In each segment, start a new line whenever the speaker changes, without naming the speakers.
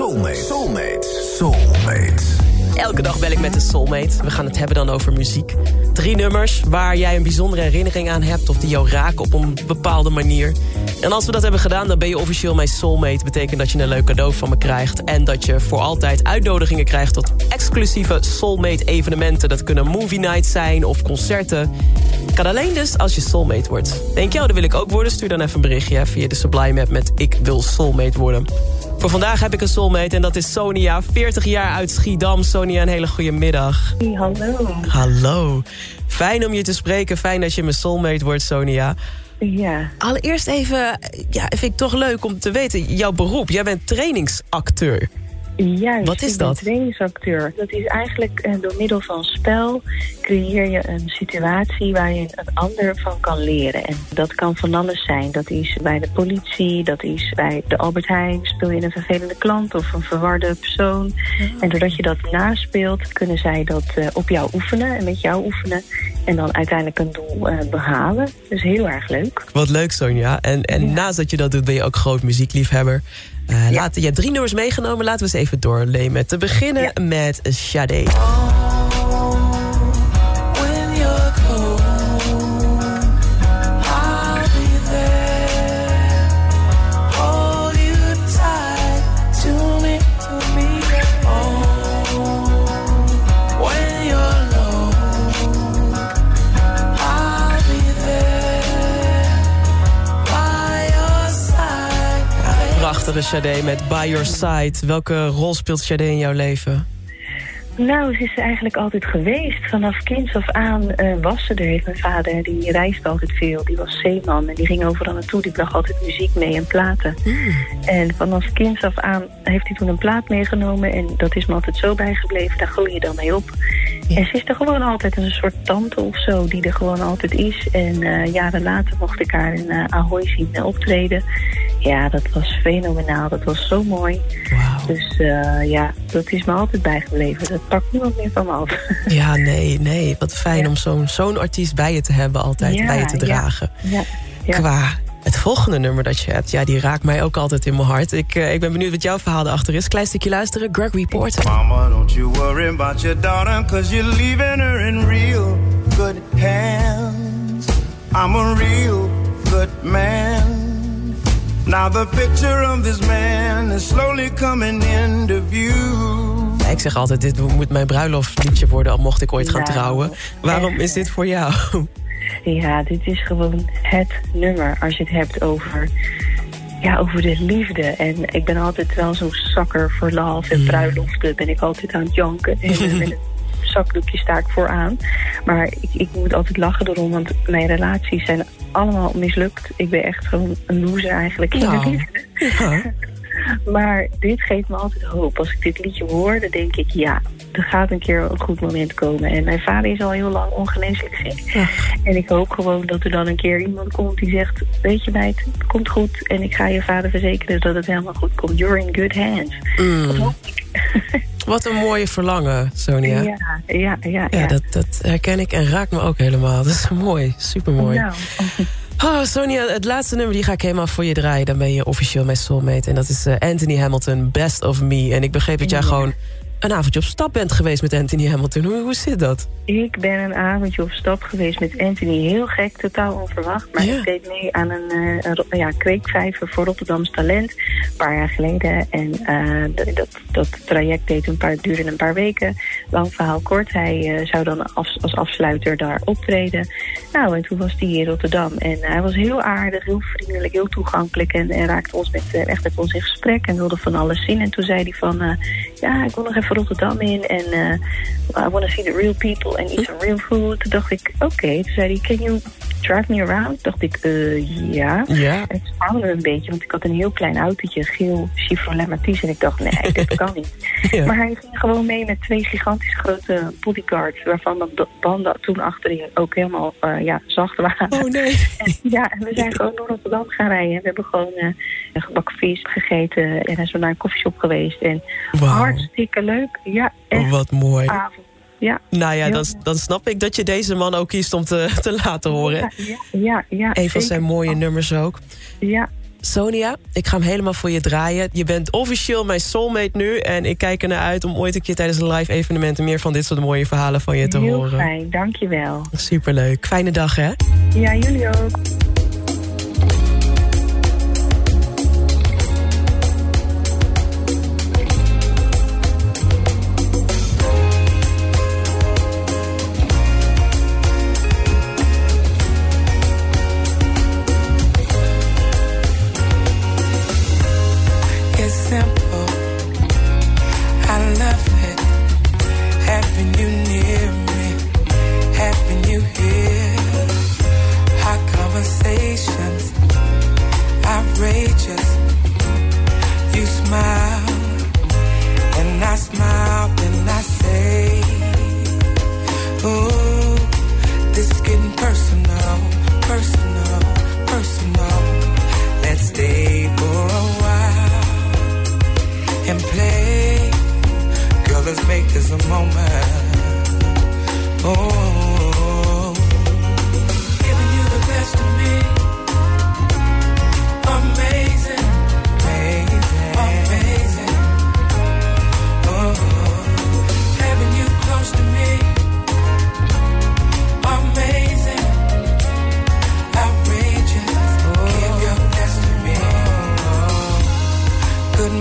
Soulmate. Soulmate. Soulmate.
Elke dag bel ik met een soulmate. We gaan het hebben dan over muziek. Drie nummers waar jij een bijzondere herinnering aan hebt... of die jou raken op een bepaalde manier. En als we dat hebben gedaan, dan ben je officieel mijn soulmate. Betekent dat je een leuk cadeau van me krijgt... en dat je voor altijd uitnodigingen krijgt... tot exclusieve soulmate evenementen. Dat kunnen movie nights zijn of concerten. Kan alleen dus als je soulmate wordt. Denk je, oh, dat wil ik ook worden? Stuur dan even een berichtje via de Sublime app met... ik wil soulmate worden. Voor vandaag heb ik een soulmate en dat is Sonia, 40 jaar uit Schiedam. Sonia, een hele goede middag.
Hallo.
Hallo. Fijn om je te spreken, fijn dat je mijn soulmate wordt, Sonia.
Ja.
Allereerst even, ja, vind ik toch leuk om te weten, jouw beroep. Jij bent trainingsacteur.
Juist,
Wat is dat?
trainingsacteur. Dat is eigenlijk eh, door middel van spel creëer je een situatie waar je een ander van kan leren. En dat kan van alles zijn. Dat is bij de politie, dat is bij de Albert Heijn. Speel je een vervelende klant of een verwarde persoon. En doordat je dat naspeelt, kunnen zij dat eh, op jou oefenen en met jou oefenen. En dan uiteindelijk een doel eh, behalen. Dus heel erg leuk.
Wat leuk, Sonja. En, en
Ja.
naast dat je dat doet, ben je ook groot muziekliefhebber. Laten, je hebt drie nummers meegenomen, laten we eens even doornemen. Te beginnen
Ja.
met Sade. Prachtige Sade met By Your Side. Welke rol speelt Sade in jouw leven?
Nou, ze is er eigenlijk altijd geweest. Vanaf kinds af aan eh, was ze er. Heeft mijn vader, die reisde altijd veel. Die was zeeman en die ging overal naartoe. Die bracht altijd muziek mee en platen. En vanaf kinds af aan heeft hij toen een plaat meegenomen. En dat is me altijd zo bijgebleven. Daar groei je dan mee op. En ze is er gewoon altijd een soort tante of zo. Die er gewoon altijd is. En eh, jaren later mocht ik haar in eh, Ahoy zien optreden. Ja, dat was fenomenaal. Dat was zo mooi.
Wauw.
Dus eh, ja, dat is me altijd bijgebleven. Dat pakt niemand meer van me af.
Ja, nee, nee. Wat fijn
Ja.
om zo'n zo'n artiest bij je te hebben, altijd
Ja,
bij je te dragen.
ja, ja.
Qua het volgende nummer dat je hebt, ja, die raakt mij ook altijd in mijn hart. Ik, eh, ik ben benieuwd wat jouw verhaal erachter is. Klein stukje luisteren, Gregory Porter.
Mama, don't you worry about your daughter, cause you're leaving her in real good hands. I'm a real good man. Now the picture of this man is slowly coming into view.
Ja, ik zeg altijd, dit moet mijn bruiloftliedje worden... al mocht ik ooit gaan
Nou,
trouwen. Waarom
echt,
is dit voor jou?
Ja, dit is gewoon het nummer als je het hebt over, ja, over de liefde. En ik ben altijd wel zo'n zakker voor love en bruiloften. Ben ik altijd aan het janken. En met een zakdoekje sta ik vooraan. Maar ik, ik moet altijd lachen erom, want mijn relaties zijn allemaal mislukt. Ik ben echt gewoon een loser eigenlijk
Nou. Ja.
Maar dit geeft me altijd hoop. Als ik dit liedje hoor, dan denk ik, ja, er gaat een keer een goed moment komen. En mijn vader is al heel lang ongeneeslijk ziek. En ik hoop gewoon dat er dan een keer iemand komt die zegt... weet je meid, het komt goed. En ik ga je vader verzekeren dat het helemaal goed komt. You're in good hands. Dat hoop ik.
Wat een mooie verlangen, Sonia.
Ja, ja, ja.
Ja, dat, dat herken ik en raakt me ook helemaal. Dat is mooi, supermooi.
Nou,
Oh, Sonia, het laatste nummer die ga ik helemaal voor je draaien. Dan ben je officieel mijn soulmate. En dat is eh, Anthony Hamilton, Best of Me. En ik begreep dat jij gewoon een avondje op stap bent geweest met Anthony Hamilton. Hoe, hoe zit dat?
Ik ben een avondje op stap geweest met Anthony. Heel gek, totaal onverwacht. Maar
Ja.
ik deed mee aan een, eh, een ja, kweekvijver voor Rotterdams Talent. Een paar jaar geleden. En eh, dat, dat traject deed een paar, duurde een paar weken. Lang verhaal kort. Hij eh, zou dan als, als afsluiter daar optreden. Nou, en toen was hij in Rotterdam. En hij was heel aardig, heel vriendelijk, heel toegankelijk. En, en raakte ons met, echt met ons in gesprek. En wilde van alles zien. En toen zei hij van... ja, ik wil nog even Rotterdam in en eh I want to see the real people and eat some real food. Toen dacht ik, oké. Toen zei hij, can you drive me around? Dacht ik, eh ja.
Ja.
En het spannende een beetje, want ik had een heel klein autootje, geel Chevrolet Matisse. En ik dacht, nee, dit kan niet.
Ja.
Maar hij ging gewoon mee met twee gigantisch grote bodyguards, waarvan de banden toen achterin ook helemaal eh, ja, zacht waren.
Oh nee.
En, ja, en we zijn gewoon door Rotterdam gaan rijden. We hebben gewoon eh, een gebakken vis gegeten en zijn zo naar een koffieshop geweest. En
Wauw.
hartstikke leuk. Ja, echt
wat mooi.
avond. Ja.
Nou ja,
Heel
dan, dan snap ik dat je deze man ook kiest om te, te laten horen.
Ja, ja, ja,
Een van zijn mooie nummers ook.
Ja,
Sonia, ik ga hem helemaal voor je draaien. Je bent officieel mijn soulmate nu. En ik kijk ernaar uit om ooit een keer tijdens een live evenementen... meer van dit soort mooie verhalen van je te
heel
horen.
fijn. Dankjewel.
Superleuk. Fijne dag, hè?
Ja, jullie ook.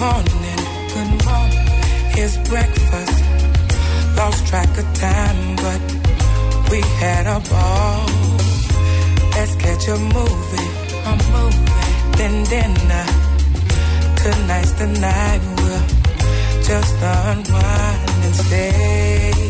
Morning, good morning. Here's breakfast. Lost track of time, but we had a ball. Let's catch a movie, a movie. Then dinner. Tonight's the night we'll just unwind and stay.